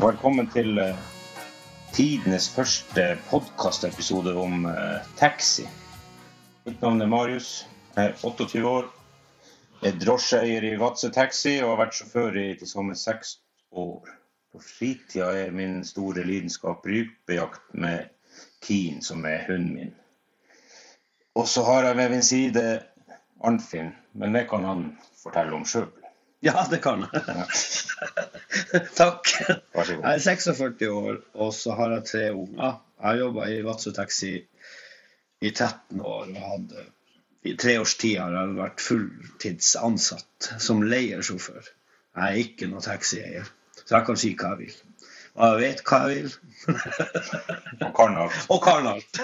Velkommen til eh, tidenes første podkastepisode om eh, taxi. Mitt navn er Marius. Jeg er 28 år. Jeg er drosjeeier i Vadsø Taxi og har vært sjåfør i til sammen seks år. På fritida er min store lidenskap rypejakt med Keen, som er hunden min. Og så har jeg ved min side Arnfinn, men det kan han fortelle om sjøl. Ja, det kan jeg. Takk. Jeg er 46 år, og så har jeg tre unger. Jeg har jobba i Vadsø Taxi i 13 år. og hadde, I tre års tid har jeg vært fulltidsansatt som leiersjåfør. Jeg er ikke noen taxieier, så jeg kan si hva jeg vil. Og jeg vet hva jeg vil. Og kan alt. Og kan alt.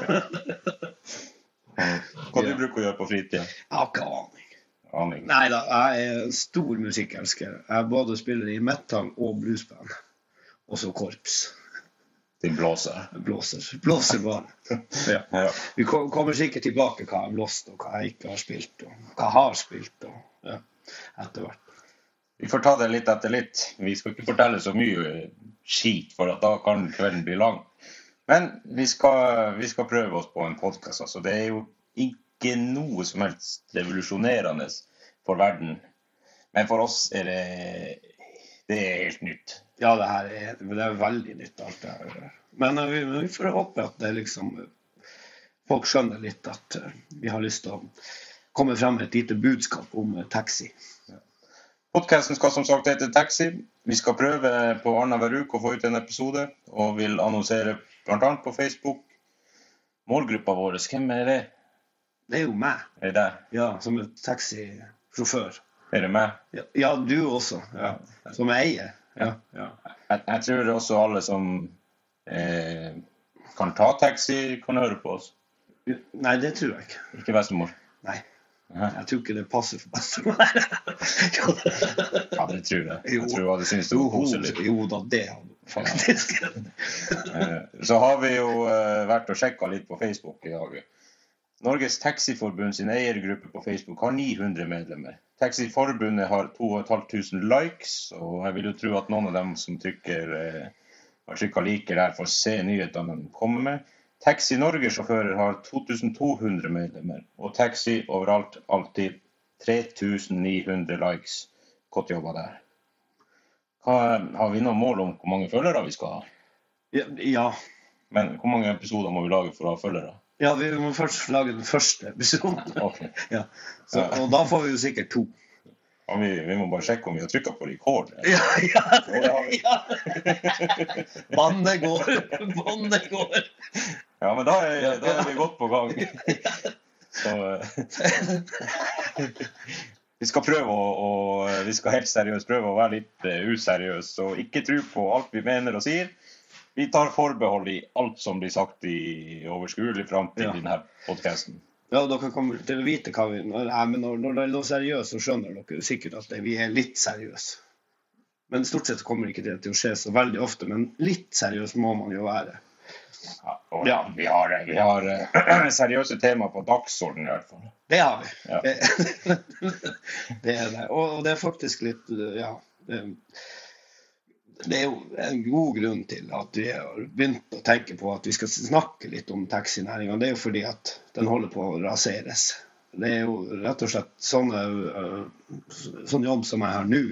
Hva du bruker å gjøre på fritida? Jeg har ikke aning. Aning. Nei da, jeg er stor musikkelsker. Jeg både spiller i metal og bluesband. Og så korps. De blåser. Blåser. Blåser bare. Ja. Ja. Vi kommer sikkert tilbake hva jeg har blåst, og hva jeg ikke har spilt, og hva jeg har spilt. Og, ja, etter hvert. Vi får ta det litt etter litt. Vi skal ikke fortelle så mye skit, for at da kan kvelden bli lang. Men vi skal, vi skal prøve oss på en podkast. Altså. Det er jo ikke noe som helst revolusjonerende for verden. Men for oss er det, det er helt nytt. Ja, det her er, det er veldig nytt, alt det her. Men eh, vi, vi får håpe at det liksom Folk skjønner litt at eh, vi har lyst til å komme frem med et lite budskap om eh, taxi. Podkasten skal som sagt hete Taxi. Vi skal prøve på annenhver uke å få ut en episode, og vil annonsere bl.a. på Facebook. Målgruppa vår, hvem er det? Det er jo meg, Er det deg? ja, som taxisjåfør. Er det meg? Ja, ja, du også. Ja. Som eier. Ja, ja. Jeg, jeg tror også alle som eh, kan ta taxi, kan høre på oss. Nei, det tror jeg ikke. Ikke bestemor. Nei, jeg tror ikke det passer for bestemor. Ja, det tror jeg. Jeg tror hun syntes det var koselig. jo da, det hadde faktisk. Eh, Så har vi jo eh, vært og sjekka litt på Facebook i dag. Norges Taxiforbund sin eiergruppe på Facebook har 900 medlemmer. Taxiforbundet har 2500 likes, og jeg vil jo tro at noen av dem som trykker eh, har trykka liker der, får se nyhetene de kommer med. Taxi Norge-sjåfører har 2200 medlemmer, og Taxi overalt alltid 3900 likes. Godt jobba der. Hva, har vi noe mål om hvor mange følgere vi skal ha? Ja, ja. Men hvor mange episoder må vi lage for å ha følgere? Ja, vi må først lage den første episoden. Okay. Ja. Så, og da får vi jo sikkert to. Ja, vi, vi må bare sjekke om vi har trykka på rekord. Ja, ja, Ja. Bandet går, bandet går. Ja, men da er, da er vi godt på gang. Så eh, Vi skal prøve å, å Vi skal helt seriøst prøve å være litt eh, useriøse og ikke tro på alt vi mener og sier. Vi tar forbehold i alt som blir sagt i overskuelig framtid Ja. i denne podkasten. Ja, dere kommer til å vite hva vi er, men når, når det er noe seriøst, så skjønner dere sikkert at det, vi er litt seriøse. Men stort sett kommer ikke det til å skje så veldig ofte. Men litt seriøs må man jo være. Ja, og ja, vi har, vi har uh, seriøse temaer på dagsordenen i hvert fall. Det har vi. Ja. Det, det er det. Og det er faktisk litt Ja. Det, det er jo en god grunn til at vi har begynt å tenke på at vi skal snakke litt om taxinæringa. Det er jo fordi at den holder på å raseres. Det er jo rett og slett sånne, øh, sånn jobb som jeg har nå.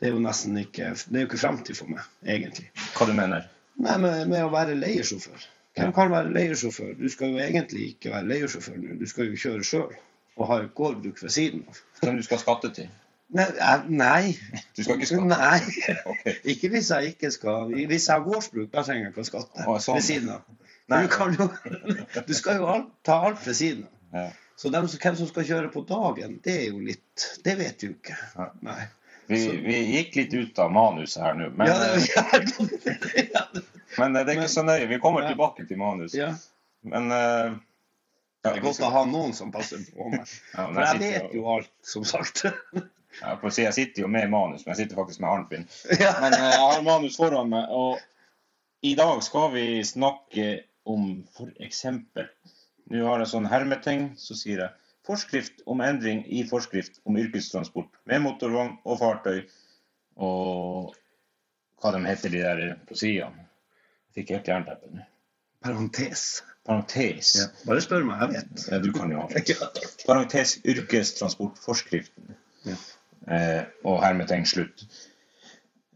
Det er jo nesten ikke Det er jo ikke fremtid for meg, egentlig. Hva du mener Nei, med, med å være leiesjåfør. Hvem kan være leiesjåfør? Du skal jo egentlig ikke være leiesjåfør nå. Du skal jo kjøre sjøl og ha et gårdbruk ved siden av. Som du skal skatte til? Nei, eh, nei. Du skal ikke skatte? Nei. Okay. Ikke hvis jeg ikke skal Hvis jeg har gårdsbruk, da trenger jeg ikke å skatte Å, sånn. ved siden av. Du, kan jo, du skal jo alt, ta alt ved siden av. Ja. Så dem hvem som skal kjøre på dagen, det er jo litt Det vet du ikke. Ja. Nei. Vi, vi gikk litt ut av manuset her nå, men, Ja, det, ja, men det er ikke så nøye. Vi kommer tilbake til manuset. ja. Men uh, Det er godt å ha noen som passer på meg. Ja, For jeg vet jo alt, som sagt. Jeg, å si, jeg sitter jo med manus, men jeg sitter faktisk med Arnfinn. Men eh, jeg har manus foran meg, og i dag skal vi snakke om for eksempel Nå har jeg sånn hermeting, så sier jeg forskrift om endring i forskrift om yrkestransport med motorvogn og fartøy. Og hva de heter, de der på sidene. Fikk helt jernteppe nå. Parentes. Parentes. Ja. Bare spør meg, jeg vet. Ja, du kan jo ha det. Ja. Parentes yrkestransportforskriften. Ja. Eh, og hermetegn slutt.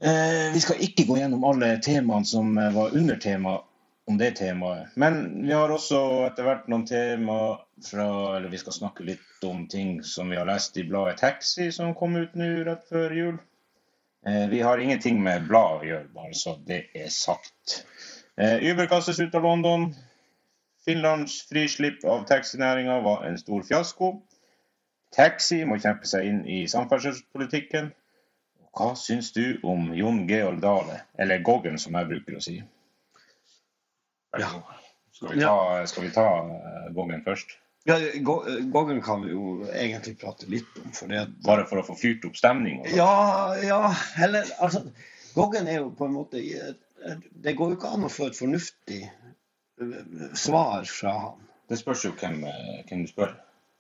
Eh, vi skal ikke gå gjennom alle temaene som eh, var under tema om det temaet. Men vi har også etter hvert noen tema fra Eller vi skal snakke litt om ting som vi har lest i bladet Taxi, som kom ut nå rett før jul. Vi har ingenting med blad å gjøre, bare så det er sagt. Uber kastes ut av London. Finlands frislipp av taxinæringa var en stor fiasko. Taxi må kjempe seg inn i samferdselspolitikken. Hva syns du om Jon Georg Dale, eller Goggen som jeg bruker å si? Ja. Skal vi ta, skal vi ta eh, Goggen først? Ja, Goggen kan vi jo egentlig prate litt om, for det Bare for å få fyrt opp stemning? sånn. Ja, ja, eller altså Goggen er jo på en måte Det går jo ikke an å få et fornuftig eh, svar fra han. Det spørs jo hvem, eh, hvem du spør.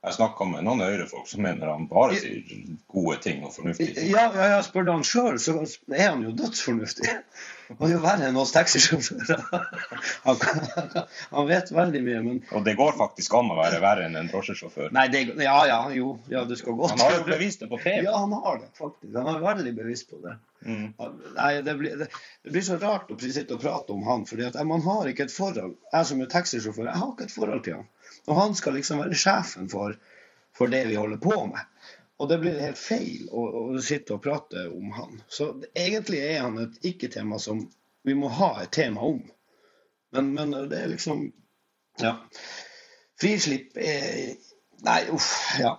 Jeg snakka med noen Høyre-folk som mener han bare sier gode ting og fornuftige ting. Ja, ja, ja spør du han sjøl, så er han jo dødsfornuftig. Han er jo verre enn oss taxisjåfører. Han, han vet veldig mye, men Og det går faktisk an å være verre enn en drosjesjåfør. Nei, det, ja, ja, jo, ja, det skal godt Han har jo bevist det på TV. Ja, han har det, faktisk. Han er veldig bevisst på det. Mm. Nei, det blir, det, det blir så rart å sitte og prate om han, fordi at man har ikke et forhold. Jeg som er taxisjåfør, jeg har ikke et forhold til han. Og han skal liksom være sjefen for, for det vi holder på med. Og det blir helt feil å, å sitte og prate om han. Så egentlig er han et ikke-tema som vi må ha et tema om. Men, men det er liksom Ja. Frislipp er Nei, uff, ja.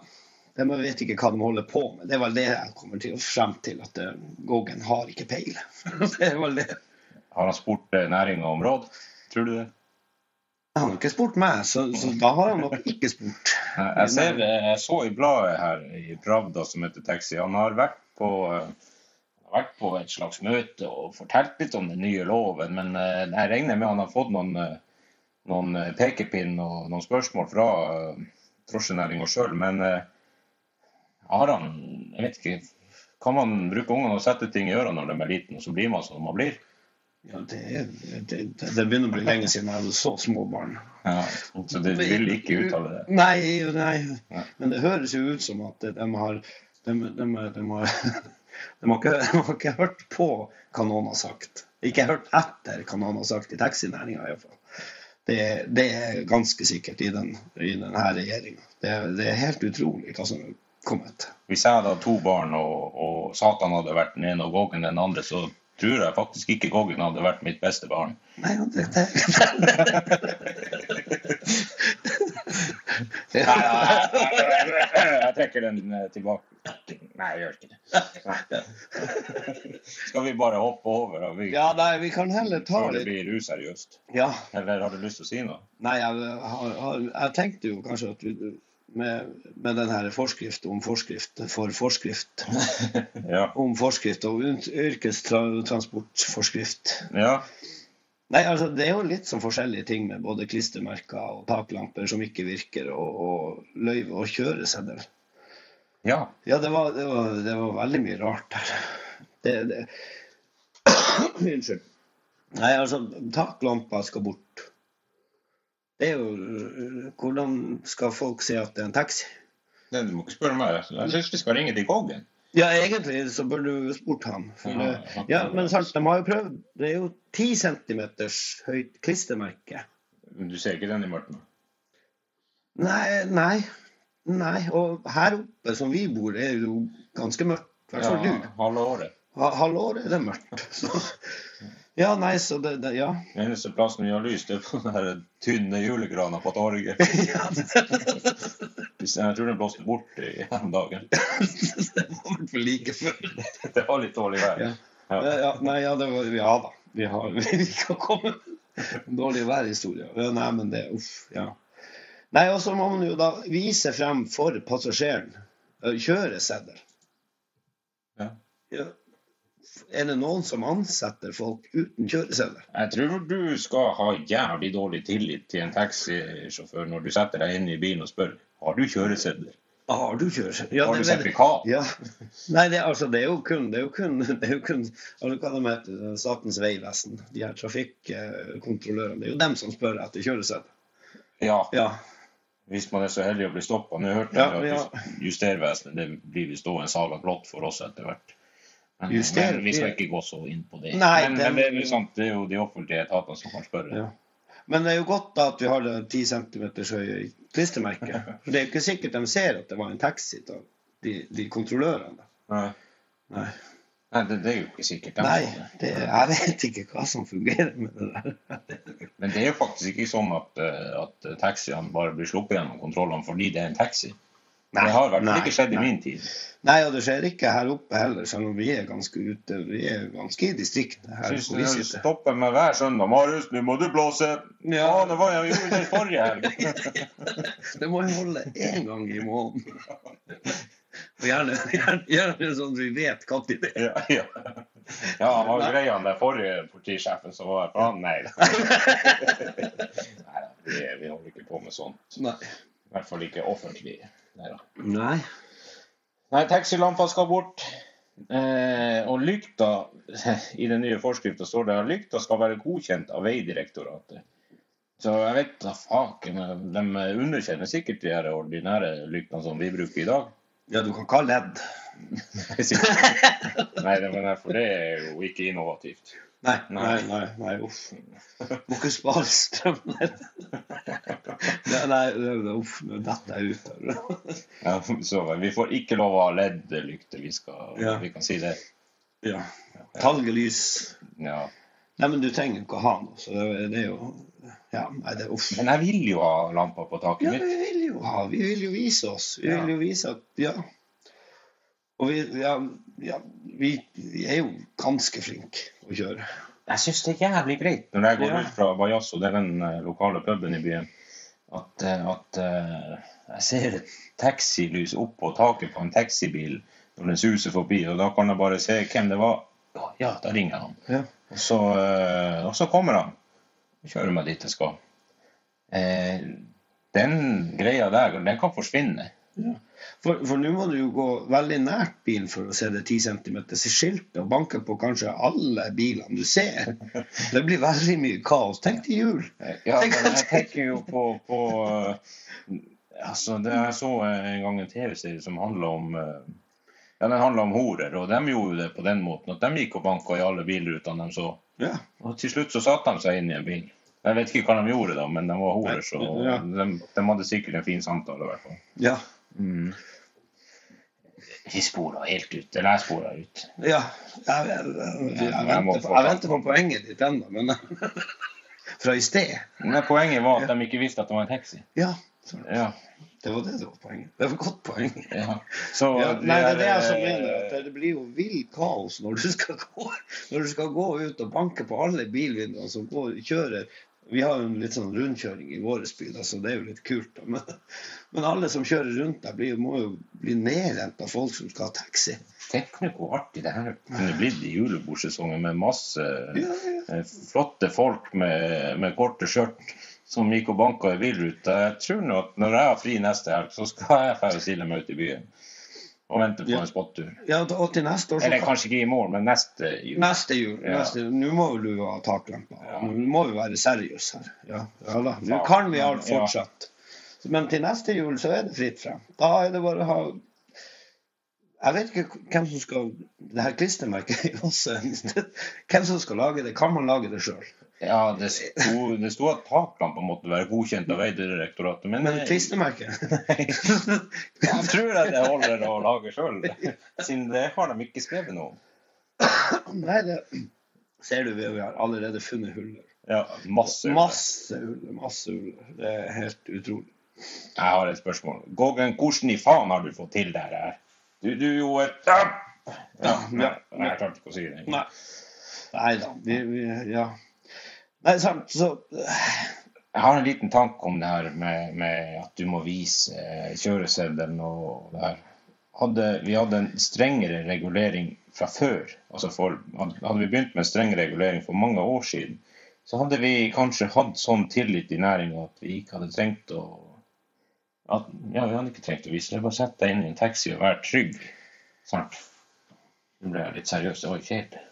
De vet ikke hva de holder på med. Det er vel det jeg kommer til frem til. At Gogen Goggen har ikke peil. det er vel det. Har han spurt næringa om råd? Tror du det? Han har ikke spurt meg, så, så da har han nok ikke spurt. Jeg, ser, jeg så i bladet her i Pravda som heter Taxi, han har vært på, eh, har vært på et slags møte og fortalt litt om den nye loven, men eh, jeg regner med han har fått noen, eh, noen eh, pekepinn og noen spørsmål fra drosjenæringa sjøl. Men eh, har han Jeg vet ikke. Kan man bruke ungene og sette ting i ørene når de er liten, og så blir man som man blir? Ja, det, er- det, det begynner å bli lenge siden jeg hadde så små barn. Ja, så det vil ikke uttale det. Nei, nei. Men det høres jo ut som at de har De, de, de, har, de, har, ikke, de har ikke hørt på hva noen har sagt. Ikke hørt etter hva noen har sagt i taxinæringa iallfall. Det, det er ganske sikkert i, den, i denne regjeringa. Det, det er helt utrolig hva som er kommet. Hvis jeg hadde hatt to barn, og, og Satan hadde vært den ene og Vågen den andre, så tror jeg faktisk ikke Goggen hadde vært mitt beste barn. Nei, det, det. Nei, jeg trekker den eh, tilbake. Nei, jeg gjør ikke det. Skal vi bare hoppe over? og Vi, Ja, nei, vi kan heller ta før det blir useriøst? Ja. Eller har du lyst til å si noe? Nei, jeg, har, har, jeg tenkte jo kanskje at vi med, med den her forskrift om forskrift for forskrift Ja. om forskrift og yrkestransportforskrift. ja. Nei, altså Det er jo litt sånn forskjellige ting med både klistremerker og taklamper som ikke virker, og, og løyve og kjøreseddel. Ja. Ja, det var, det, var, det var veldig mye rart der. Det, det. Unnskyld. Nei, altså, taklampa skal bort. Det er jo Hvordan skal folk si at det er en taxi? Det, du må ikke spørre meg. Jeg syns vi skal ringe til Goggen. Ja, egentlig så burde du spurt ham. Ja, ja, men sant, de har jo prøvd. Det er jo 10 centimeters høyt klistremerke. Du ser ikke den i mørket? Nei, nei. Nei. Og her oppe som vi bor, er det jo ganske mørkt. I hvert fall du. halve året. Ha- Halvåret er det mørkt. Så, ja, nei, så det, det Ja. Den eneste plassen vi har lys, det er på den tynne julegrana på torget. Jeg tror den blåste bort i om dagen. det var vel for like før. Det var litt dårlig vær. Ja. Ja. Ja, ja, nei, ja, det var, ja da. Vi, har, vi kan komme dårlig dårlige værhistorier. Nei, men det Uff. Ja. Nei, og så må man jo da vise frem for passasjeren eh, kjøreseddel. Ja. Ja. Er det noen som ansetter folk uten kjøreseddel? Jeg tror du skal ha jævlig dårlig tillit til en taxisjåfør når du setter deg inn i bilen og spør har du kjøreseddel. Har du kjøreseddel? Ja, Har du sertifikat? Ja. Nei, det, altså, det er jo kun, det er jo kun, det er jo kun altså, hva de heter, Statens vegvesen, de her trafikkontrollørene. Det er jo dem som spør etter kjøreseddel. Ja. Ja. Hvis man er så heldig å bli stoppa. Nå hørte Ja, jeg ja. at Justervesenet det blir visst òg en saga blått for oss etter hvert. Juster- men vi skal ikke gå så inn på det. Nei, men, det- men det, er jo sant, det er jo de offentlige etatene som kan spørre. Ja. Men det er jo godt da at vi har det 10 cm høye klistremerket. For det er jo ikke sikkert de ser at det var en taxi, av de, de kontrollørene. Nei, Nei, Nei det, det er jo ikke sikkert. Nei det. det, jeg vet ikke hva som fungerer med det der. Men det er jo faktisk ikke sånn at, eh, at taxiene bare blir sluppet gjennom kontrollene fordi det er en taxi. Det har i hvert fall ikke skjedd i nei. min tid. Nei, og det skjer ikke her oppe heller, selv om vi er ganske ute. Vi er ganske i distriktet her Syns hvor vi du stopper meg hver søndag. 'Marius, nå må du blåse'. Ja, det var jeg gjorde det forrige helg. det må jeg holde én gang i måneden. Og gjerne, gjerne, gjerne sånn at vi vet når det er. Ja, ja. ja, han var grei, han der forrige politisjefen som var for han, nei da. Nei vi, vi holder ikke på med sånt. Nei. I hvert fall ikke offentlig. Nei da. Nei. Nei, taxilampa skal bort. Eh, og lykta I den nye forskrifta står det at lykta skal være godkjent av Vegdirektoratet. Så jeg vet da faken. De underkjenner sikkert de her ordinære lyktene som vi bruker i dag. Ja, du kan kalle det. ledd. Nei, men for det er jo ikke innovativt. Nei, Nei. nei, nei, uff. Må ikke spare strøm. Nei, nei, uff, nå detter jeg ut her. Ja, så vi får ikke lov å ha LED-lykter. Vi, skal- Ja. vi kan si det. Ja. Talgelys. Ja. Nei, men du trenger ikke å ha noe, så det, det er jo Ja, nei, det er uff. Men jeg vil jo ha lamper på taket Ja, mitt. vi vil jo ha Vi vil jo vise oss. Vi Ja. vil jo vise at Ja. Og vi, ja, ja, vi, vi er jo ganske flinke å kjøre. Jeg syns det er jævlig greit når jeg går ut fra Bajasso, det er den eh, lokale puben i byen, at, eh, at eh, jeg ser taxilys opp på taket på en taxibil når den suser forbi, og da kan jeg bare se hvem det var. Ja, da ringer jeg han. Ja. Og så, og så kommer han. Kjører meg dit jeg skal. Den greia der, den kan forsvinne. For, for nå må du jo gå veldig nært bilen for å se det 10 cm skiltet og banke på kanskje alle bilene du ser. Det blir veldig mye kaos. Tenk til jul. Ja, men jeg tenker jo på, på eh, altså det, Jeg så en gang en TV-serie som handla om eh, ja, den handla om horer, og de gjorde det på den måten at de gikk og banka i alle bilrutene de så. Ja. Og til slutt så satte de seg inn i en bil. Jeg vet ikke hva de gjorde, da, men de var horer, så Ja. de, de hadde sikkert en fin samtale. i hvert fall. Ja. Mm. De spora helt ut. Eller jeg spora ut. ja. Jeg, jeg, jeg, jeg, Jeg venter, på, jeg venter på poenget ditt ennå, men Fra i sted. Men poenget var at de ikke visste at det var en taxi. Ja. Ja, Det var det det var poenget. Det var et godt poeng. ja. Så Ja, nei, det er det jeg som eh, mener. at Det blir jo vill kaos når du skal gå, når du skal gå ut og banke på alle bilvinduene som går, kjører. Vi har jo en litt sånn rundkjøring i vår by, så det er jo litt kult. Da. Men, men alle som kjører rundt der, blir, må jo bli nedrent av folk som skal ha taxi. Tenk hvor artig det her kunne blitt i julebordsesongen med masse Ja, ja. eh, flotte folk med, med korte skjørt som gikk og banka i bilruta. Jeg tror nå at når jeg har fri neste helg, så skal jeg dra og stille meg ut i byen og vente på en spottur. Ja, og til neste år så Eller kanskje ikke i morgen, men neste jul. Neste jul. Ja. Neste, nå må du ha taklampa. Ja. Nå må vi være seriøse her. Ja, ja da. Nå kan vi alt fortsatt. Men til neste jul så er det fritt frem. Da er det bare å ha Jeg vet ikke hvem som skal Det her klistremerket er jo også Hvem som skal lage det? Kan man lage det sjøl? Ja, det sto, det sto at taklampa måtte være godkjent av Vegdirektoratet, men, Men klistremerke jeg tror at det holder å lage sjøl. Siden det har de ikke skrevet noe om. Nei, det ser du, vi har allerede funnet huller. Ja, masse. huller. Masse huller. Masse huller. Det er helt utrolig. Jeg har et spørsmål. Gågen, hvordan i faen har du fått til det her? Du, du jo et ja. Ja, nei. Jeg klarte ikke å si det. Nei da. Vi, vi, ja. Nei, sant, så Jeg har en liten tanke om det her med, med at du må vise eh, kjøreseddelen og det her. Hadde, vi hadde en strengere regulering fra før, altså for, hadde vi begynt med en streng regulering for mange år siden, så hadde vi kanskje hatt sånn tillit i næringa at vi ikke hadde trengt å, at ja, vi hadde ikke trengt å vise det. Bare sett deg inn i en taxi og vær trygg. Sant? Nå ble jeg litt seriøs. Det var jo kjedelig.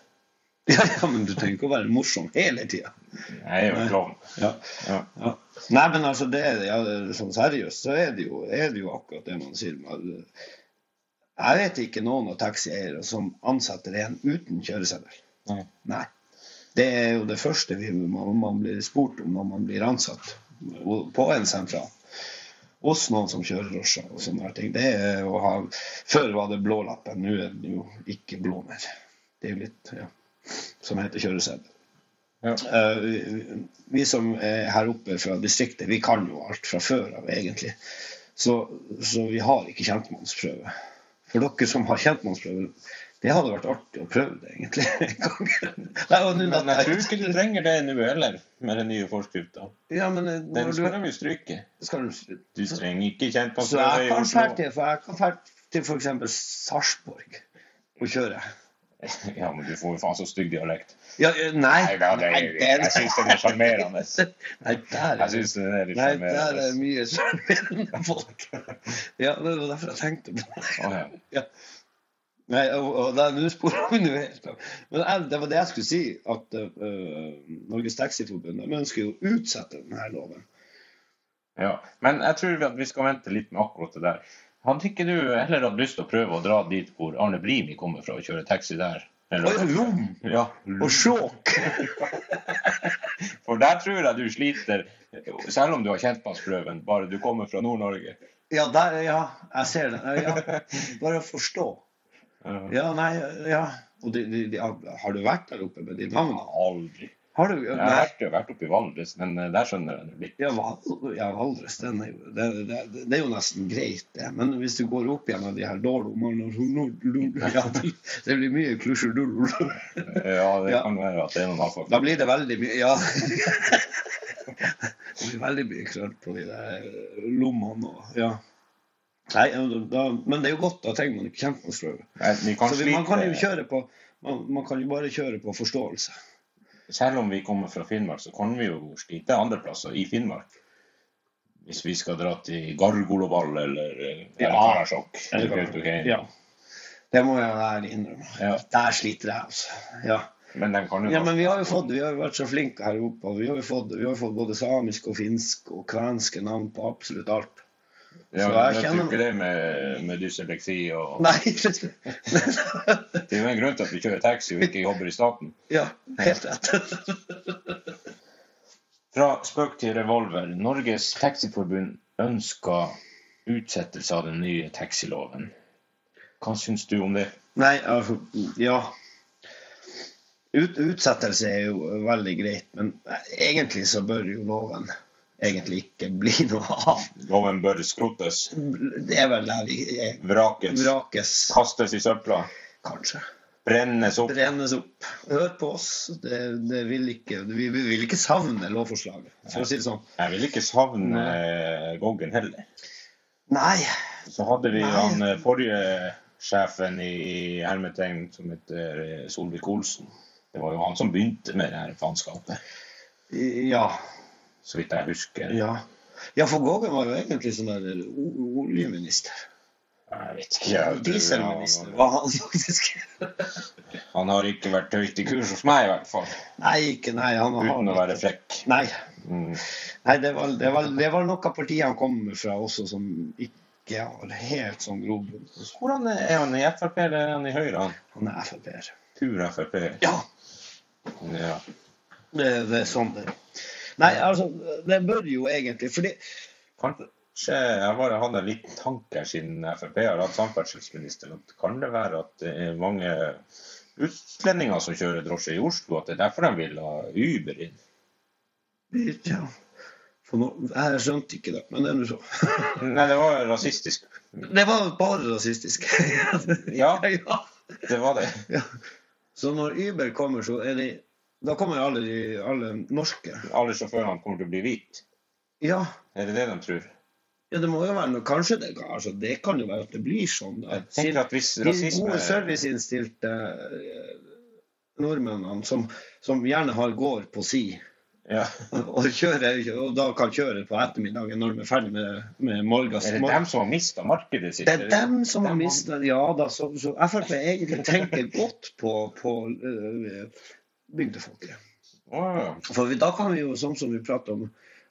Ja, ja, men du trenger ikke å være morsom hele tida. Jeg er jo klovn. Ja. Ja. Ja. Nei, men altså, det, ja, sånn seriøst så er det, jo, er det jo akkurat det man sier. Jeg vet ikke noen av taxieiere som ansetter en uten kjøreseddel. Nei. Nei. Det er jo det første vi, man, man blir spurt om når man blir ansatt på en sentral. Hos noen som kjører drosje og sånne ting. Det er å ha Før var det blålappen, nå er det jo ikke blå mer. Det er jo litt ja, som heter kjøreseddel. Ja. Uh, vi, som er her oppe fra distriktet, vi kan jo alt fra før av, egentlig. Så, så vi har ikke kjentmannsprøve. For dere som har kjentmannsprøve, det hadde vært artig å prøve det, egentlig. Nei, Men jeg tror ikke du trenger det nå heller, med den nye forskrifta. Ja, men eh, Den skal du, de jo stryke. skal du Du trenger ikke kjentmannsprøve i Oslo. Så jeg kan dra til f.eks. Sarpsborg og kjøre. Ja, men du får jo faen så stygg dialekt. Ja, eh, nei, Nei, da, det, nei, jeg syns den er sjarmerende. Nei, der den er Nei, der er mye sjarmerende folk. Ja, det var derfor jeg tenkte på det. Ja. Nei, og, Nå sporer vi helt av. Men jeg, det var det jeg skulle si, at uh, Norges Taxiforbund ønsker jo å utsette denne loven. Ja, men jeg tror vi skal vente litt med akkurat det der. Hadde ikke du heller hatt lyst til å prøve å dra dit hvor Arne Brimi kommer fra og kjøre taxi der? Eller- Rom Ja, og sjåk! for der tror jeg du sliter, selv om du har kjentmannsprøven, bare du kommer fra Nord-Norge. Ja, der, ja, jeg ser det. Ja, bare å forstå. Ja. Ja, nei, ja. Og de, de, de, har du vært der oppe med de navnene? Aldri. Har du? Jeg har vært, vært oppe i Valdres, men eh, der skjønner jeg det litt. Ja, Val- ja Valdres, den er jo, det, det, det er jo nesten greit, det. Men hvis du går opp igjen av de her dårlommene ja, det, blir mye klusjedull. Ja, det kan være at det er noen avfall. Da blir det veldig mye Ja. Det blir veldig mye krøll på de der lommene og Ja. Nei, da, men det er jo godt. Da trenger man ikke kjentmannsprøve. Man man, man kan jo bare kjøre på forståelse. Selv om vi kommer fra Finnmark, så kan vi jo slite andre plasser i Finnmark. Hvis vi skal dra til Gargolovall eller, eller Ja. Karasjok. Eller eller Ja. Det må jeg ærlig innrømme. Ja. Der sliter jeg, altså. Ja. Men den kan jo ja, men vi har jo fått, vi har jo vært så flinke her oppe. Vi har jo fått, vi har fått både samisk og finsk og kvenske navn på absolutt alt. Ja, så jeg jeg kjenner- ikke det med, med dysleksi og Nei! Det er jo en grunn til at vi kjører taxi og ikke jobber i staten. Ja, helt rett. Fra spøk til revolver. Norges Taxiforbund ønsker utsettelse av den nye taxiloven. Hva syns du om det? Nei, altså, ja. Ut, utsettelse er jo veldig greit, men egentlig så bør jo loven egentlig ikke bli noe av. Loven bør skrotes, Det er vel der vi er. vrakes, Vrakes, kastes i søpla, kanskje. brennes opp. brennes opp. Hør på oss. Det, det vil ikke, vi vi vil ikke savne lovforslaget, for å si det sånn. Jeg vil ikke savne Goggen heller. Nei. Så hadde vi Nei. han eh, forrige sjefen i, i hermetegn som heter eh, Solvik-Olsen. Det var jo han som begynte med det her faenskapet, Ja. Så vidt jeg husker. Ja, ja for Gågen var jo egentlig sånn der oljeminister. Jeg vet ikke. Dieselminister var han faktisk. Han har ikke vært høyt i kurs hos meg, i hvert fall. Nei, ikke nei. Han har Uten å være frekk. Nei, Mm. nei det, var, det, var, det var noe parti han kom fra også som ikke har helt sånn grobunn. Hvordan er er han i Frp eller er han i Høyre? Han Han er Frp-er. Pur Frp. Ja, Ja. det, det er sånn det er. Nei, altså, det bør jo egentlig Fordi Kanskje jeg bare hadde en liten tanke siden Frp har hatt samferdselsministeren. Kan det være at det er mange utlendinger som kjører drosje i Oslo, at det er derfor de vil ha Uber inn? Ja. For nå, jeg skjønte ikke det, men det er nå så. Nei, det var rasistisk. Det var bare rasistisk. Ja, ja. det var det. ja. Så når Uber kommer, så er de Da kommer alle, de, alle norske. Alle sjåførene kommer til å bli hvite. Ja. Er det det de tror? ja, det må jo være noe Kanskje det, altså, det kan jo være at det blir sånn. Da. Jeg tenker at hvis De gode serviceinnstilte eh, nordmennene som, som gjerne har gård på si, Ja. Og, kjører, og da kan kjøre på ettermiddagen når de er ferdig med, med morgens. Er det dem som har mista markedet sitt? Det er dem som har mista Ja da, så, så Frp egentlig tenker godt på, på øh, bygdefolket. For da kan vi jo, sånn som vi prater om,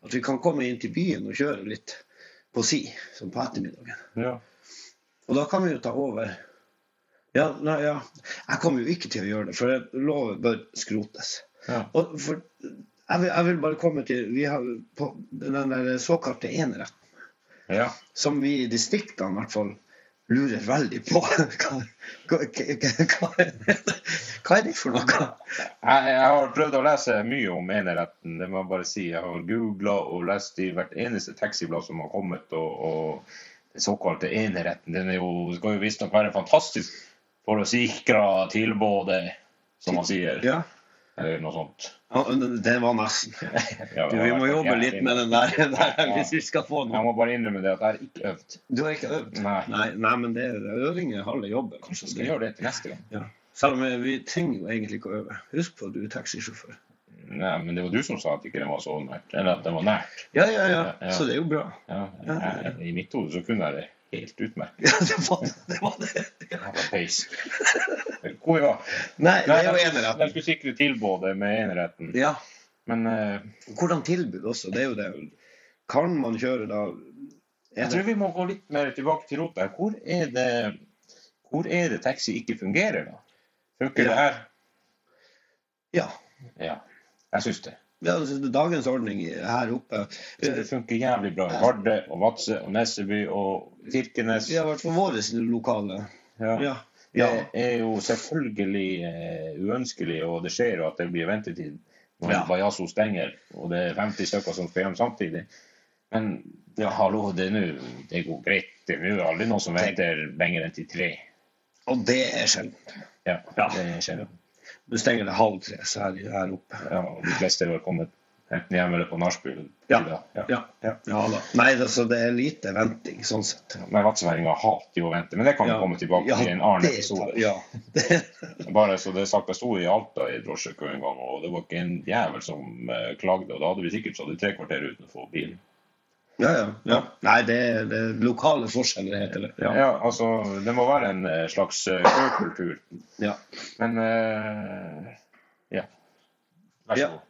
at vi kan komme inn til byen og kjøre litt på si, som på ettermiddagen. ja. Og da kan vi jo ta over. Ja, nei, ja. Jeg kommer jo ikke til å gjøre det, for det- loven bør skrotes. Ja. Og for, jeg, vil, jeg vil bare komme til Vi har på den der såkalte eneretten, ja. som vi i distriktene i hvert fall lurer veldig på. Hva, hva, hva, hva, er det for noe? Jeg, jeg har prøvd å lese mye om eneretten. Det må jeg bare si. Jeg har googla og lest i hvert eneste taxiblad som har kommet. Og, og den såkalte eneretten den jo, skal jo visstnok være fantastisk for å sikre tilbudet, som man sier. Ja, Eller noe sånt. ja, det var nesten. Du, vi må jobbe litt med den der, der hvis vi skal få noe. Jeg må bare innrømme det at jeg har ikke øvd. Du har ikke øvd? Nei. Nei, nei men det øving er halve jobben. Kanskje jeg skal gjøre det til neste gang. Ja. Selv om vi trenger jo egentlig ikke å øve. Husk på at du er taxisjåfør. Nei, men det var du som sa at ikke den var så nært. Eller at den var nært. Ja, ja, ja. Så det er jo bra. Ja, I mitt hode så kunne jeg det helt utmerket. Ja, det var det. Var det. var peis. Hvor var? Nei, det er jo eneretten. de skulle sikre tilbudet med eneretten. Ja. Men uh, Hvordan tilbud også, det er jo det. Kan man kjøre da jeg tror vi må gå litt mer tilbake til rota. Hvor er det, hvor er det taxi ikke fungerer, da? Funker Ja. det her? Ja. Ja, jeg syns det. Ja dagens ordning her oppe det funker jævlig bra i Vardø og Vadsø og Nesseby og Kirkenes. Vi har vært for våre lokale. Ja. Ja. ja. Det er jo selvfølgelig eh, uønskelig, og det skjer jo at det blir ventetid når Ja. Bajasso stenger, og det er 50 stykker som skal hjem samtidig. Men ja, hallo, det, er nå- det går greit. Det er jo aldri noen som venter lenger enn til tre. Og det er sjelden. Ja, Ja. det skjer. Du stenger det halv tre så her, her oppe. Ja, og de fleste er vel kommet enten hjem eller på nachspiel. Ja. Ja. Ja. Ja. Da. Nei, altså, det er lite venting, sånn sett. Men vadsværinger hater jo å vente, men det kan vi komme tilbake Ja, til i en annen det- episode. Ja. Det, Bare så det er sagt, Jeg sto i Alta i drosjekø en gang, og det var ikke en jævel som eh, klagde. Og da hadde vi sikkert stått i tre kvarter uten å få bilen. Ja, ja, ja. Nei, det er, det er lokale forskjeller, heter det. Ja. Ja. altså, Det må være en eh, slags økultur. ja. Men uh, ja. Vær så god.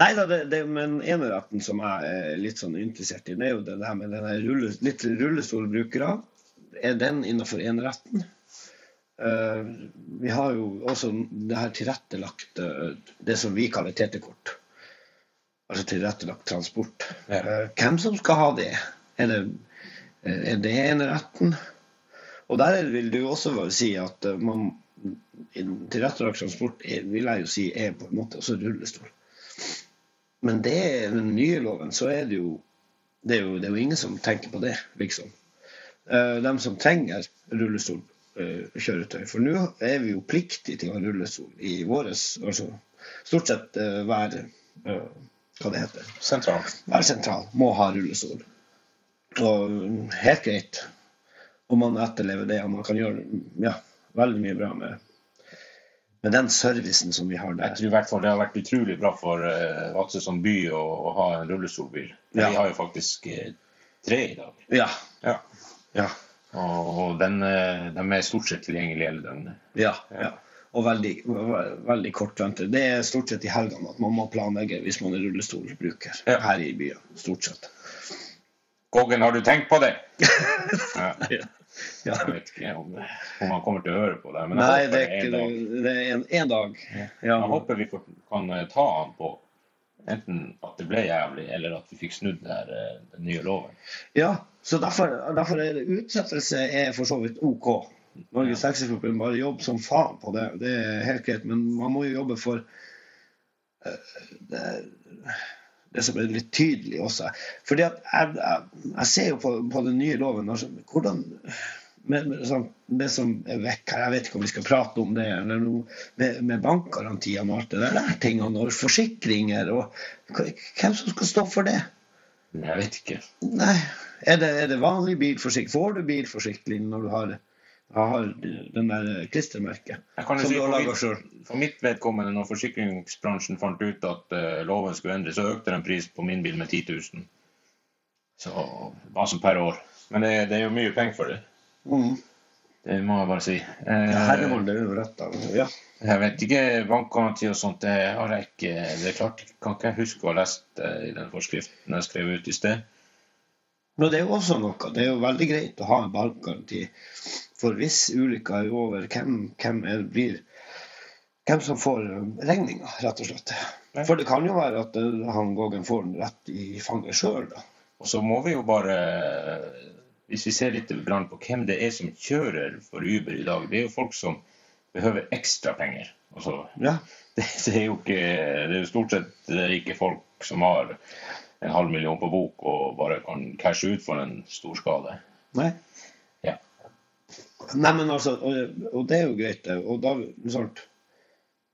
Nei da, det, det, men eneretten som jeg er litt sånn interessert i, det er jo det der med denne rulle, litt rullestolbrukere. Er den innenfor eneretten? Uh, vi har jo også det her tilrettelagt eh, det som vi kaller TT-kort. Altså tilrettelagt transport. Ja. Eh, hvem som skal ha det? Er det, er det eneretten? Og der vil du også si at eh, man tilrettelagt transport er, vil jeg jo si er på en måte også rullestol. Men det er den nye loven, så er det jo det er jo, det er jo ingen som tenker på det, liksom. Eh, de som trenger rullestolkjøretøy. For nå er vi jo pliktige til å ha rullestol i våres altså Stort sett eh, hver eh, Hva det heter. Sentral. Hver sentral må ha rullestol. Og helt greit om man etterlever det. Og man kan gjøre ja, veldig mye bra med, med den servicen som vi har der. Jeg tror i hvert fall det har vært utrolig bra for uh, Vadsø som by å, å ha en rullestolbil. Ja. Vi har jo faktisk uh, tre i dag. Ja. Ja. Ja. Og, og den, uh, de er stort sett tilgjengelige hele døgnet. ja, ja. Og veldig, veldig kort vente. Det er stort sett i helgene at man må planlegge hvis man er rullestolbruker Ja. her i byen. Stort sett. Koggen, har du tenkt på det? ja. Jeg vet ikke om, om han kommer til å høre på det. Men Nei, det er en ikke dag. noe Det er en, en dag. Ja. Jeg håper vi får, kan eh, ta han på enten at det ble jævlig, eller at vi fikk snudd det her, eh, den nye loven. Ja, så derfor, derfor er det utsettelse er for så vidt OK. Norges Taxiforbund bare jobber som faen på det. Det er helt greit, men man må jo jobbe for eh, det, det som er litt tydelig også. Fordi at jeg, jeg, jeg ser jo på, på den nye loven altså, hvordan med, med, sånn, Det som er vekk her, jeg vet ikke om vi skal prate om det, eller noe, med, med bankgarantiene og alt det der tingene, og forsikringer og Hvem som skal stå for det? Jeg vet ikke. Nei. Er det, er det vanlig bilforsikring? Får du bilforsikring når du har Jeg har den der klistremerket som si du har laga mitt, sjøl. for mitt vedkommende, når forsikringsbransjen fant ut at uh, loven skulle endres, så økte den pris på min bil med 10 000. Så, altså per år. Men det, det er jo mye penger for det. Mm. Det må jeg bare si. Ja, Eh, Herremann, det er rett av. Ja. jeg vet ikke bankgaranti og sånt. Det har jeg ikke Det er klart, kan ikke jeg huske å ha lest det i den forskriften jeg skrev ut i sted. Men det er jo også noe. Det er jo veldig greit å ha en bankgaranti. For hvis ulykka er over, hvem, hvem er, blir hvem som får regninga, rett og slett. For det kan jo være at eh, han Gågen får den rett i fanget sjøl. Og så må vi jo bare Hvis vi ser litt på hvem det er som kjører for Uber i dag, det er jo folk som behøver ekstra penger. Altså, Ja. det, det er jo ikke Det er jo stort sett ikke folk som har en halv million på bok og bare kan cashe ut for en stor skade. Nei. Nei, men altså, og, og det er jo greit, det. Og, da,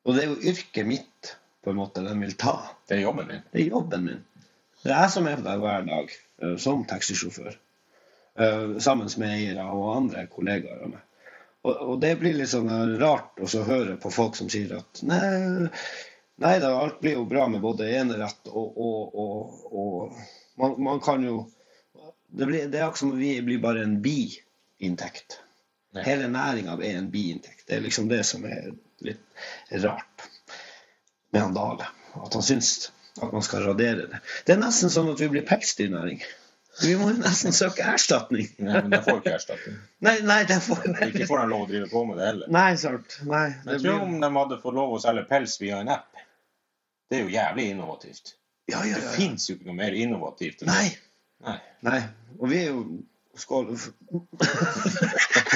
og det er jo yrket mitt på en måte den vil ta. Det er jobben din. Det er jobben min. Det er jeg som er der hver dag eh, som taxisjåfør. eh, sammen med eiere og andre kollegaer av meg. Og, og det blir litt sånn eh, rart å høre på folk som sier at nei, nei da, alt blir jo bra med både enerett og, og, og man, man kan jo det, blir, det er akkurat som vi blir bare en biinntekt. Hele næringa er en biinntekt. Det er liksom det som er litt rart med han Dale. At han syns at man skal radere det. Det er nesten sånn at vi blir pelsdyrnæring. Vi må jo nesten søke erstatning. Nei, men de får ikke erstatning. Nei, nei, de får Ikke får de lov å drive på med det heller. Nei, sant. Nei, det Jeg tror blir... om de hadde fått lov å selge pels via en app, det er jo jævlig innovativt. Ja, ja, Det ja. fins jo ikke noe mer innovativt enn Nei. det. Nei. Nei. Og vi er jo Skål.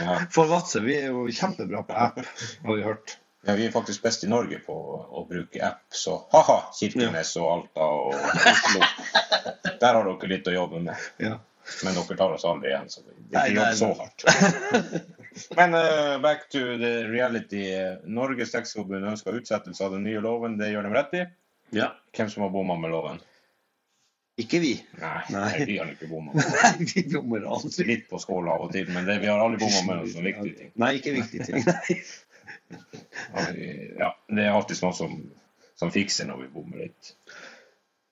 Ja. For Vadsø, vi er jo kjempebra på app, har vi hørt. Ja, vi er faktisk best i Norge på å bruke app, så ha-ha, Kirkenes og Alta og Oslo. Der har dere litt å jobbe med. Ja. Men dere tar oss aldri igjen, så vi ikke jobber nei, så hardt. Men uh, back to the reality. Norges Taxiforbund ønsker utsettelse av den nye loven. Det gjør de rett i. ja. Hvem som har bomma med loven? Ikke vi. Nei, Nei. vi har ikke bomma. Nei, vi bommer aldri. Litt på skåla av og til, men det, vi har aldri bomma med noen viktige ting. Nei, ikke viktige ting. Nei. Ja, det er alltid noen som, som fikser når vi bommer litt.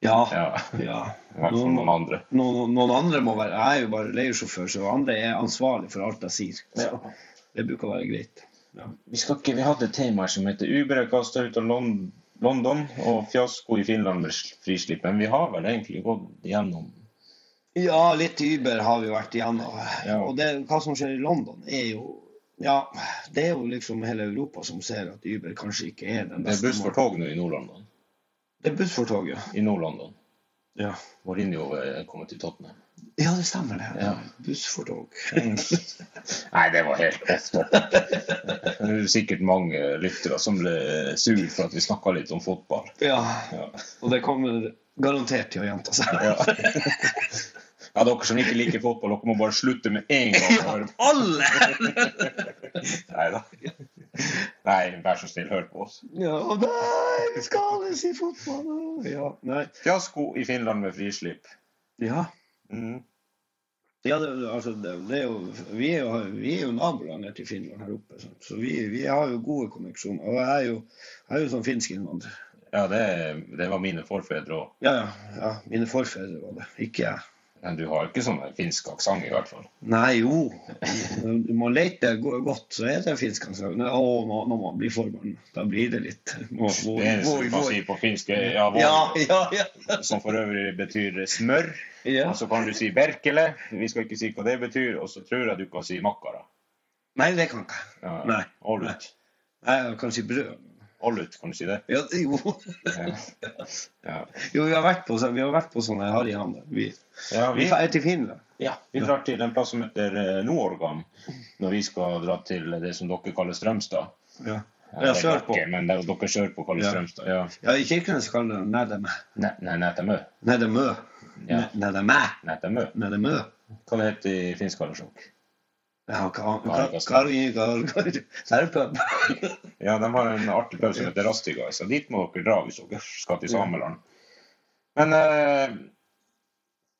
Ja. Ja, ja. fall noen andre. Noen, noen andre må være Jeg er jo bare leiesjåfør, så andre er ansvarlig for alt jeg sier. Så det bruker å være greit. Vi, skal ikke, vi hadde et tema som heter Uber er kasta ut av Lon- London og fiasko i Finland med frislipp. Men vi har vel egentlig gått igjennom Ja, litt Uber har vi vært igjennom. Ja. Og det, hva som skjer i London, er jo Ja, det er jo liksom hele Europa som ser at Uber kanskje ikke er den beste Det er buss for tog nå i Nord-London. Det er buss for tog, ja. I Nord-London. ja. Mourinho er kommet til Tottenham. Ja, det stemmer det. Ja. Buss for tog. Nei, det var helt off. Det er sikkert mange lyttere som ble sur for at vi snakka litt om fotball. Ja, Ja. og det kommer garantert til å gjenta seg. Ja. ja, dere som ikke liker fotball, dere må bare slutte med en gang. Ja. Alle! Nei da. Nei, vær så snill, hør på oss. Ja, nei, vi skal alle si fotball. Ja, nei. Fiasko i Finland med frislipp. Ja. Mm. Ja, det, altså, det, det er jo, vi, er jo, vi er jo naboer nede til Finland her oppe. Sant? Så vi, vi har jo gode konneksjoner. Og jeg er jo, jeg er jo sånn finsk innvandrer. Ja, det, det var mine forfedre òg. Ja, ja, ja. Mine forfedre var det, ikke jeg. Men du har ikke sånn finsk aksent, i hvert fall. Nei, jo. Når man leter godt, så er det finsk. aksent. Å, nå, nå må man bli formann. Da blir det litt må, må, Det eneste må- du kan si på finsk, er ja, vår, Ja, ja, ja. som for øvrig betyr smør. ja. Og så kan du si berkele. Vi skal ikke si hva det betyr. Og så tror jeg du kan si makkara. Nei, det kan ikke jeg. Ja. Nei. Nei, Jeg kan si brød. Ollut, kan du si det? Ja, jo. Ja. Jo, vi har vært på, så- vi har vært på sånne harryhandler. Vi, Ja, vi vi, drar til Finland. ja, vi drar til en plass som heter eh, Nordorgan når vi skal dra til det som dere kaller Strømstad. Ja. Ja, sørpå. Men det, dere sørpå kaller Ja. Strømstad. Ja. Ja, I Kirkenes kaller de Nædemø. Nedemø. Netemø. Nedemø. Hva det heter i finsk kallasjok? Ja. Serpub. Ja, de har en artig pub som heter Rastiga, så dit må dere dra hvis dere skal til Sameland. Men eh,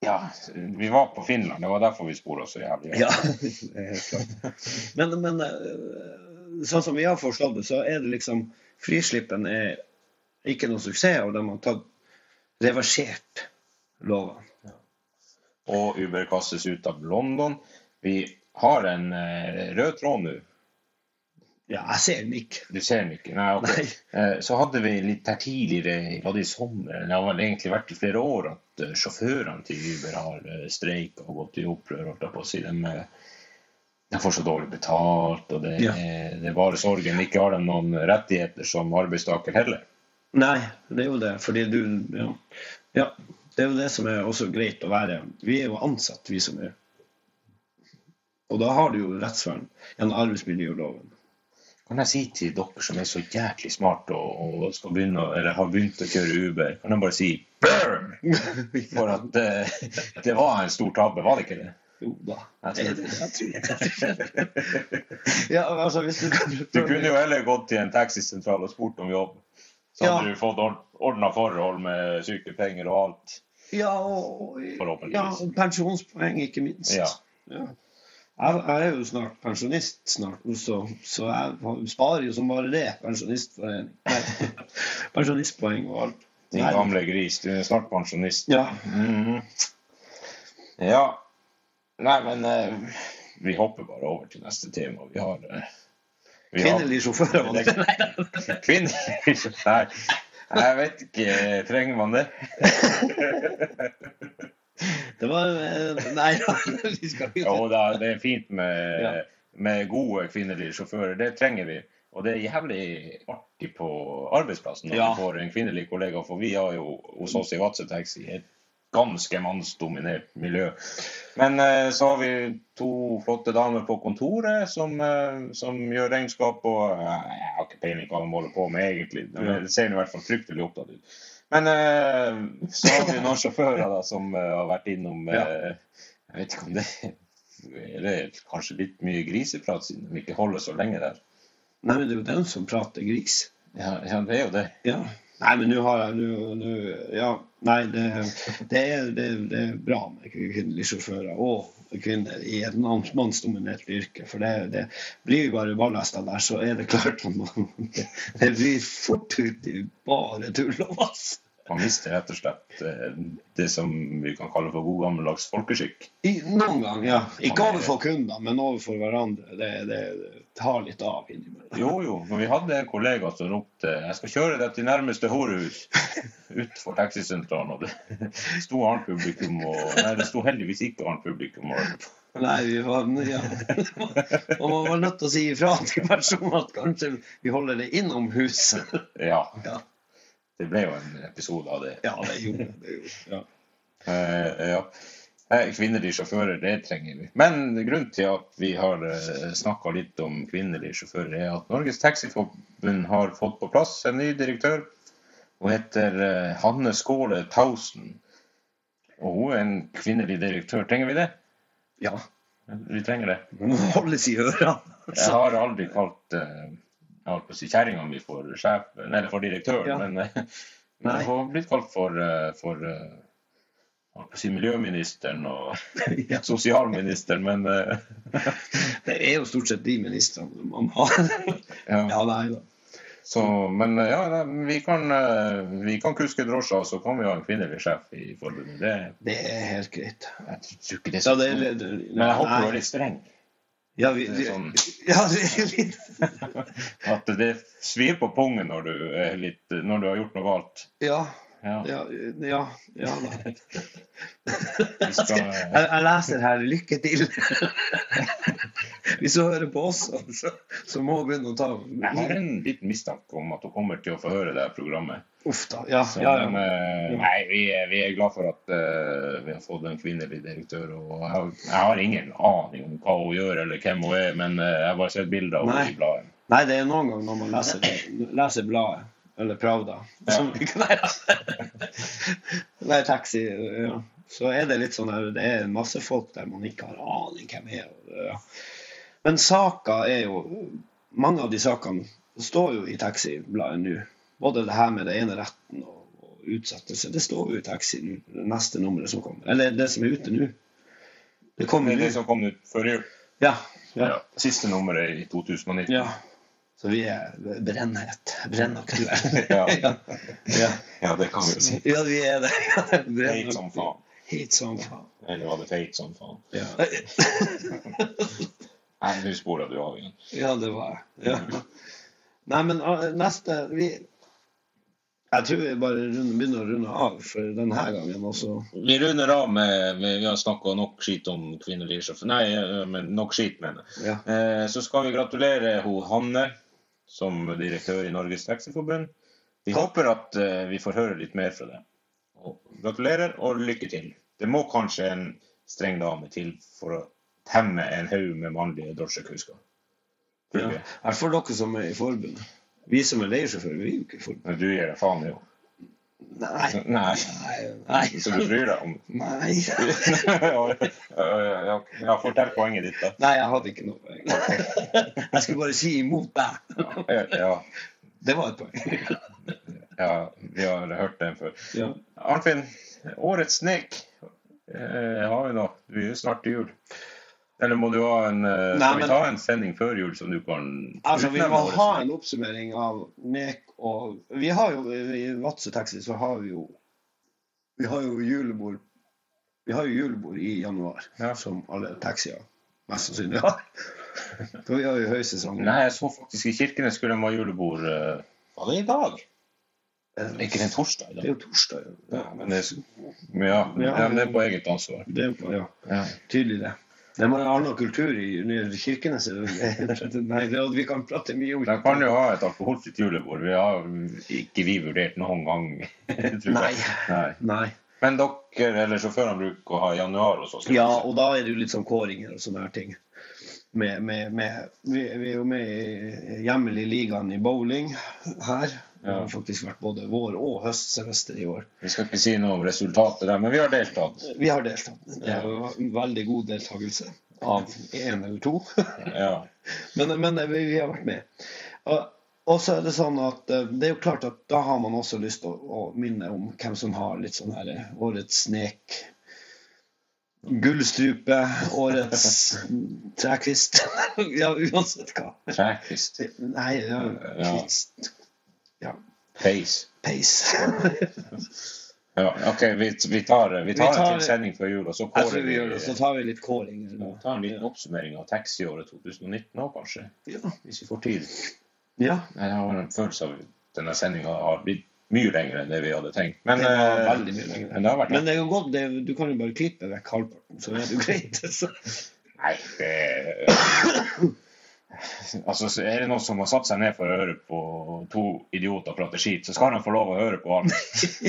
Ja, vi var på Finland. Det var derfor vi spora så jævlig. Ja, helt klart. Men, men eh, sånn som vi har forstått det, så er det liksom Frislippen er ikke noen suksess, og de har tatt reversert lovene. Og Uber kastes ut av London. Vi har en eh, rød tråd nå. Ja, jeg ser den ikke. Du ser den ikke? Nei, ok. Nei. Eh, Så hadde vi litt her tidligere, var det i sommer, det har vel egentlig vært i flere år, at eh, sjåførene til Uber har streika og gått i opprør. holdt jeg på å si. De, de får så dårlig betalt, og det, Ja. det er bare sorgen. Ikke har de noen rettigheter som arbeidstaker heller. Nei, det er jo det. Fordi du ja. ja. Det er jo det som er også greit å være. Vi er jo ansatt, vi som er Og da har du jo rettsvern gjennom arbeidsmiljøloven. Kan jeg si til dere som er så jæklig smarte og, og begynne, eller har begynt å kjøre Uber, kan jeg bare si 'burn'? For at det, det var en stor tabbe, var det ikke det? Jo da. Jeg tror det. Ja, altså hvis du Du kunne jo heller gått til en taxisentral og spurt om jobb. Så Ja. hadde du fått ordna forhold med sykepenger og alt. Ja, og, ja, og pensjonspoeng, ikke minst. Ja. Ja. Jeg, jeg er jo snart pensjonist, snart, så, så jeg sparer jo som bare det. Pensjonistpoeng og alt. Din gamle gris. Du er snart pensjonist. Ja. Mhm. Ja. Nei, men eh, vi hopper bare over til neste tema. Vi har eh, vi Kvinnelige sjåfører. Kvinner? Nei, jeg vet ikke. Trenger man det? det var eh, Nei, vi skal ikke Jo da, det er fint med, Ja. med gode kvinnelige sjåfører. Det trenger vi. Og det er jævlig artig på arbeidsplassen når Ja. vi får en kvinnelig kollega, for vi har jo hos oss i Vadsø Taxi et ganske mannsdominert miljø. Men eh, så har vi to flotte damer på kontoret som, eh, som gjør regnskap, og eh, jeg har ikke peiling hva de holder på med egentlig. Det ser i hvert fall fryktelig opptatt ut. Men uh, så har vi noen sjåfører da, som uh, har vært innom eh, Jeg vet ikke om det eller kanskje litt mye griseprat siden de ikke holder så lenge der. Nei, men det er jo den som prater gris. Ja, ja det er jo det. Ja. Nei, men nå har jeg nå Ja, nei, det, det, er, det, det er bra med kvinnelige sjåfører og kvinner i et mannsdominert yrke. For det, blir jo bare ballester der, så er det klart at man det blir fort ut i bare tull og vass. Man mister rett og slett eh, det som vi kan kalle for god gammeldags folkeskikk. I, noen ganger, ja. Ikke overfor kunder, men overfor hverandre. Det, det, det tar litt av innimellom. Jo, jo, for vi hadde en kollega som ropte 'Jeg skal kjøre deg til nærmeste horehus' utenfor taxisentralen. Og det sto annet publikum og Nei, det sto heldigvis ikke annet publikum. Og, Nei, vi var, ja. Og man var nødt til å si ifra til personen at kanskje vi holder det innom huset. ja. Ja. Det ble jo en episode av det. Ja, det gjorde det. gjorde Ja. Eh, ja. Eh, Kvinnelige sjåfører, det trenger vi. Men grunnen til at vi har uh, snakka litt om kvinnelige sjåfører, er at Norges Taxiforbund har fått på plass en ny direktør. Hun heter eh, Hanne Skåle Tausen. Og hun er en kvinnelig direktør. Trenger vi det? ja. Vi trenger det. Hun holdes i ørene. Jeg har aldri kalt jeg holdt på å si kjerringa mi for sjef, nei, eller for direktøren, Ja. men, eh, men jeg har blitt kalt for, eh, for eh, si miljøministeren og Ja. sosialministeren, men Det er jo stort sett de ministrene man har. ja. Ja, nei da. Så, men ja, nei, vi kan, vi kan kuske drosjer, så kan vi ha en kvinnelig sjef i forbundet. Det, Det er helt greit. jeg tror ikke det er Ja, så det, det, det, Men jeg håper du er litt streng. Ja, vi, Det sånn ja, litt at det svir på pungen når du, litt, når du har gjort noe galt. Ja, Ja, ja, ja, ja skal, Jeg, jeg leser her 'lykke til'. Hvis hun hører på oss, så, så må hun begynne å ta Jeg har en liten mistanke om at hun kommer til å få høre det programmet. Uff da. Ja, Så, ja, ja. Men, nei, vi er, vi er glad for at uh, vi har fått en kvinnelig direktør. Og jeg, har- jeg har ingen aning om hva hun gjør eller hvem hun er, men uh, jeg har bare sett bilder av henne i bladet. Nei, det er noen ganger når man leser, leser bladet, eller Pravda som, nei, nei, taxi, ja. så er det litt sånn her Det er masse folk der man ikke har aning hvem er. Ja. Men saker er jo Mange av de sakene står jo i taxibladet nå. Både det her med det ene retten og, og utsettelse. Det står jo i taxien, det neste nummeret som kommer. Eller det som er ute nå. Det Det kommer er det som kom ut før jul. Ja. ja. Ja. Siste nummeret i 2019. ja. Så vi er brennhet. Brennaktuelle. Ja. ja. ja. Ja, det kan vi jo si. Ja, vi er det. Heit som faen. Helt som faen. Eller var det feit som faen? Ja. Nei, nå sporer du av igjen. ja, det var jeg. Ja. Nei, men ah, neste vi, Jeg tror vi bare begynner å runde av for denne gangen. Også. Vi runder av med, Vi har snakka nok skit om kvinnelige sjåfører. Nei, eh, men nok skit, mener jeg. Ja. Eh, så skal vi gratulere ho Hanne som direktør i Norges Taxiforbund. Vi håper at eh, vi får høre litt mer fra deg. Gratulerer og lykke til. Det må kanskje en streng dame til for å temme en haug med mannlige drosjekusker. I hvert fall dere som er i forbundet. Vi som er leiesjåfører, vi er jo ikke folk. Men du gir deg faen, jo. Nei. Nei. Nei. Nei. Så du bryr deg om Nei. ja, fortell poenget ditt, da. Nei, jeg hadde ikke noe poeng. Jeg skulle bare si imot deg. Ja, Det var et poeng. ja vi har hørt den før. Ja. Arnfinn, årets snek eh, har vi nå. Vi er snart til jul. Eller må du ha en eh, Nei, Skal vi ta en sending før jul som du kan Altså, Vi må ha en oppsummering av nek og Vi har jo i Vadsø Taxi så har vi jo Vi har jo julebord Vi har jo julebord i januar, Ja. som alle taxier mest sannsynlig har. For vi har jo høysesong. Nei, jeg så faktisk i Kirkenes skulle de ha julebord uh... Var det i dag? Eh, ikke det en torsdag Da. Det er jo torsdag. Ja, Ja, men det, ja, ja, det er på eget ansvar. Det er, på, ja, Ja. tydelig det. Det er ha noe kultur i kirkene, Kirkenes. Vi kan prate mye om De kan jo ha et alkoholfritt julebord. Vi har ikke vi vurdert noen gang. Nei. Nei. Nei. Men dere eller sjåførene bruker å ha i januar hos oss? Ja, og da er det jo litt sånn kåringer og sånne her ting. Med, med, med, vi, vi er jo med i hjemmelig ligaen i bowling her. Det har faktisk vært både vår- og høstsemester i år. Vi skal ikke si noe om resultatet der, men vi har deltatt. Vi har deltatt. Det er jo en veldig god deltakelse av én eller to. Ja. Men, men vi, vi har vært med. Og, og så er det sånn at eh, det er jo klart at da har man også lyst til å, å minne om hvem som har litt sånn her eh, årets snek. Gullstrupe, årets trekvist. ja, uansett hva. Trekvist? Nei, ja, Ja. kvist. Ja, Pace. Pace. Ja, OK, vi, vi tar, vi tar, Vi tar- en til sending før jul, og så kårer vi vi gjør det. Så tar vi litt kåring. Vi ta en liten oppsummering av taxiåret 2019 òg, kanskje. Ja. Hvis vi får tid. ja. Jeg har en følelse av at denne sendinga har blitt mye lenger enn det vi hadde tenkt. Men, Det var eh, veldig mye lenger. men det har vært Men det er jo godt, det, du kan jo bare klippe vekk halvparten, så er det jo greit. Så. Nei, det Altså, er det noen som har satt seg ned for å høre på to idioter prate skit, så skal de få lov å høre på alt.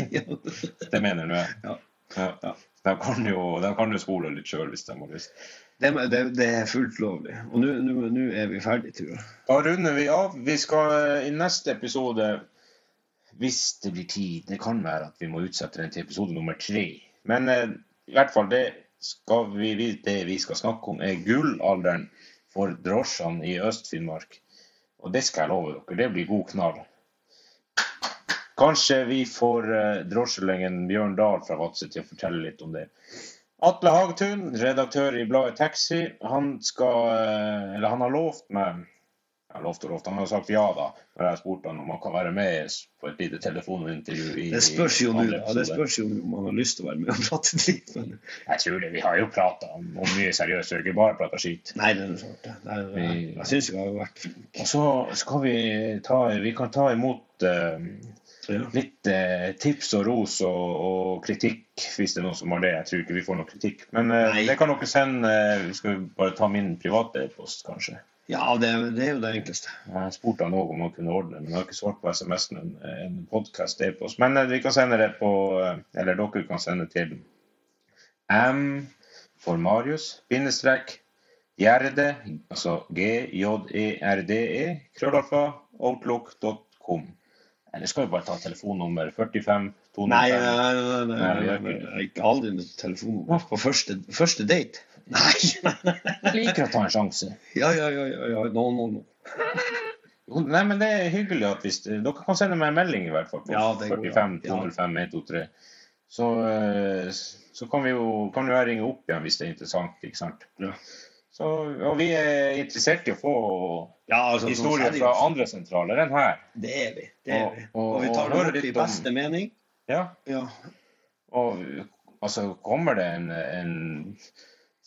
Det mener nå jeg. Ja. Ja. Ja. De kan jo, de kan jo spole litt sjøl hvis de har lyst. Det, det, det er fullt lovlig. Og nå- er vi ferdige, tror jeg. Da runder vi av. Vi skal i neste episode Hvis det blir tid, det kan være at vi må utsette den til episode nummer tre. Men eh, i hvert fall det, vi- det vi skal snakke om, er gullalderen for drosjene i Øst-Finnmark. Og det skal jeg love dere, det blir god knall. Kanskje vi får eh, drosjelengen Bjørn Dahl fra Vadsø til å fortelle litt om det. Atle Hagetun, redaktør i bladet Taxi, han skal eh, han har lovt meg jeg har lovt og lovt. Han har sagt ja da, når jeg har spurt han om han kan være med på et lite telefonintervju. i- Det spørs jo nå. Det spørs jo om han har lyst til å være med og prate dritt. Men... Jeg tror det. Vi har jo prata om, om mye seriøst, har ikke bare prata skit. Nei, det er sant. er- Jeg syns vi har vært flinke. Og så skal vi ta Vi kan ta imot uh, litt uh, tips og ros og, og kritikk, hvis det er noen som har det. Jeg tror ikke vi får noe kritikk. Men uh, det kan dere sende. Skal Vi bare ta min private e-post, kanskje. Ja, det, det er jo det enkleste. Jeg spurte han òg om han kunne ordne, det, men jeg har ikke svart på SMS-en en, en podkast. Men eh, vi kan sende det på eh, Eller dere kan sende til M for Marius, bindestrek, Gjerde, altså G-J-E-R-D-E, krøllalfa, outlook.com. Eller skal vi bare ta telefonnummer 45 205 Nei, nei, nei, nei, nei, nei, ikke aldri telefonnummer på første, første date. Nei, nei, liker å ta en sjanse. Ja, ja, ja, ja, ja. No, no, no. Nei, men det er hyggelig at hvis Dere kan sende meg en melding i hvert fall på Ja, det går 45 205 123. Så, eh, så kan vi jo kan jeg ringe opp igjen hvis det er interessant. ikke sant? Ja. Så, og vi er interessert i å få Ja, altså, historier fra andre sentraler enn her. Det er vi. Det er vi. og- Og vi tar det opp i beste om- mening. Ja, Ja. Og altså, kommer det en, en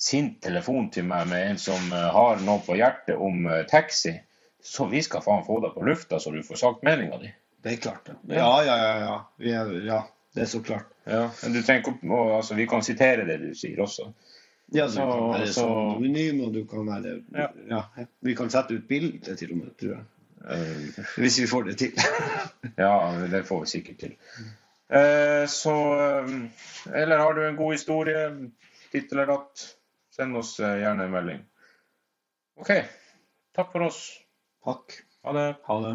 sint telefon til meg med en som eh, har noe på hjertet om eh, taxi, så vi skal faen få deg på lufta så du får sagt meninga di. Det er klart, det. Ja, ja, ja. ja. Vi er, ja. Det er så klart. Ja, men du trenger ikke altså, Vi kan sitere det du sier også. Ja, du Så- kan være så- så anonym, og du kan være Ja. ja. Vi kan sette ut bilde til og med, tror jeg. Eh, Hvis vi får det til. ja, det får vi sikkert til. Eh, så Eller har du en god historie, ditt eller datt, send oss eh, gjerne en melding. OK. Takk for oss. Takk. Ha det. Ha det.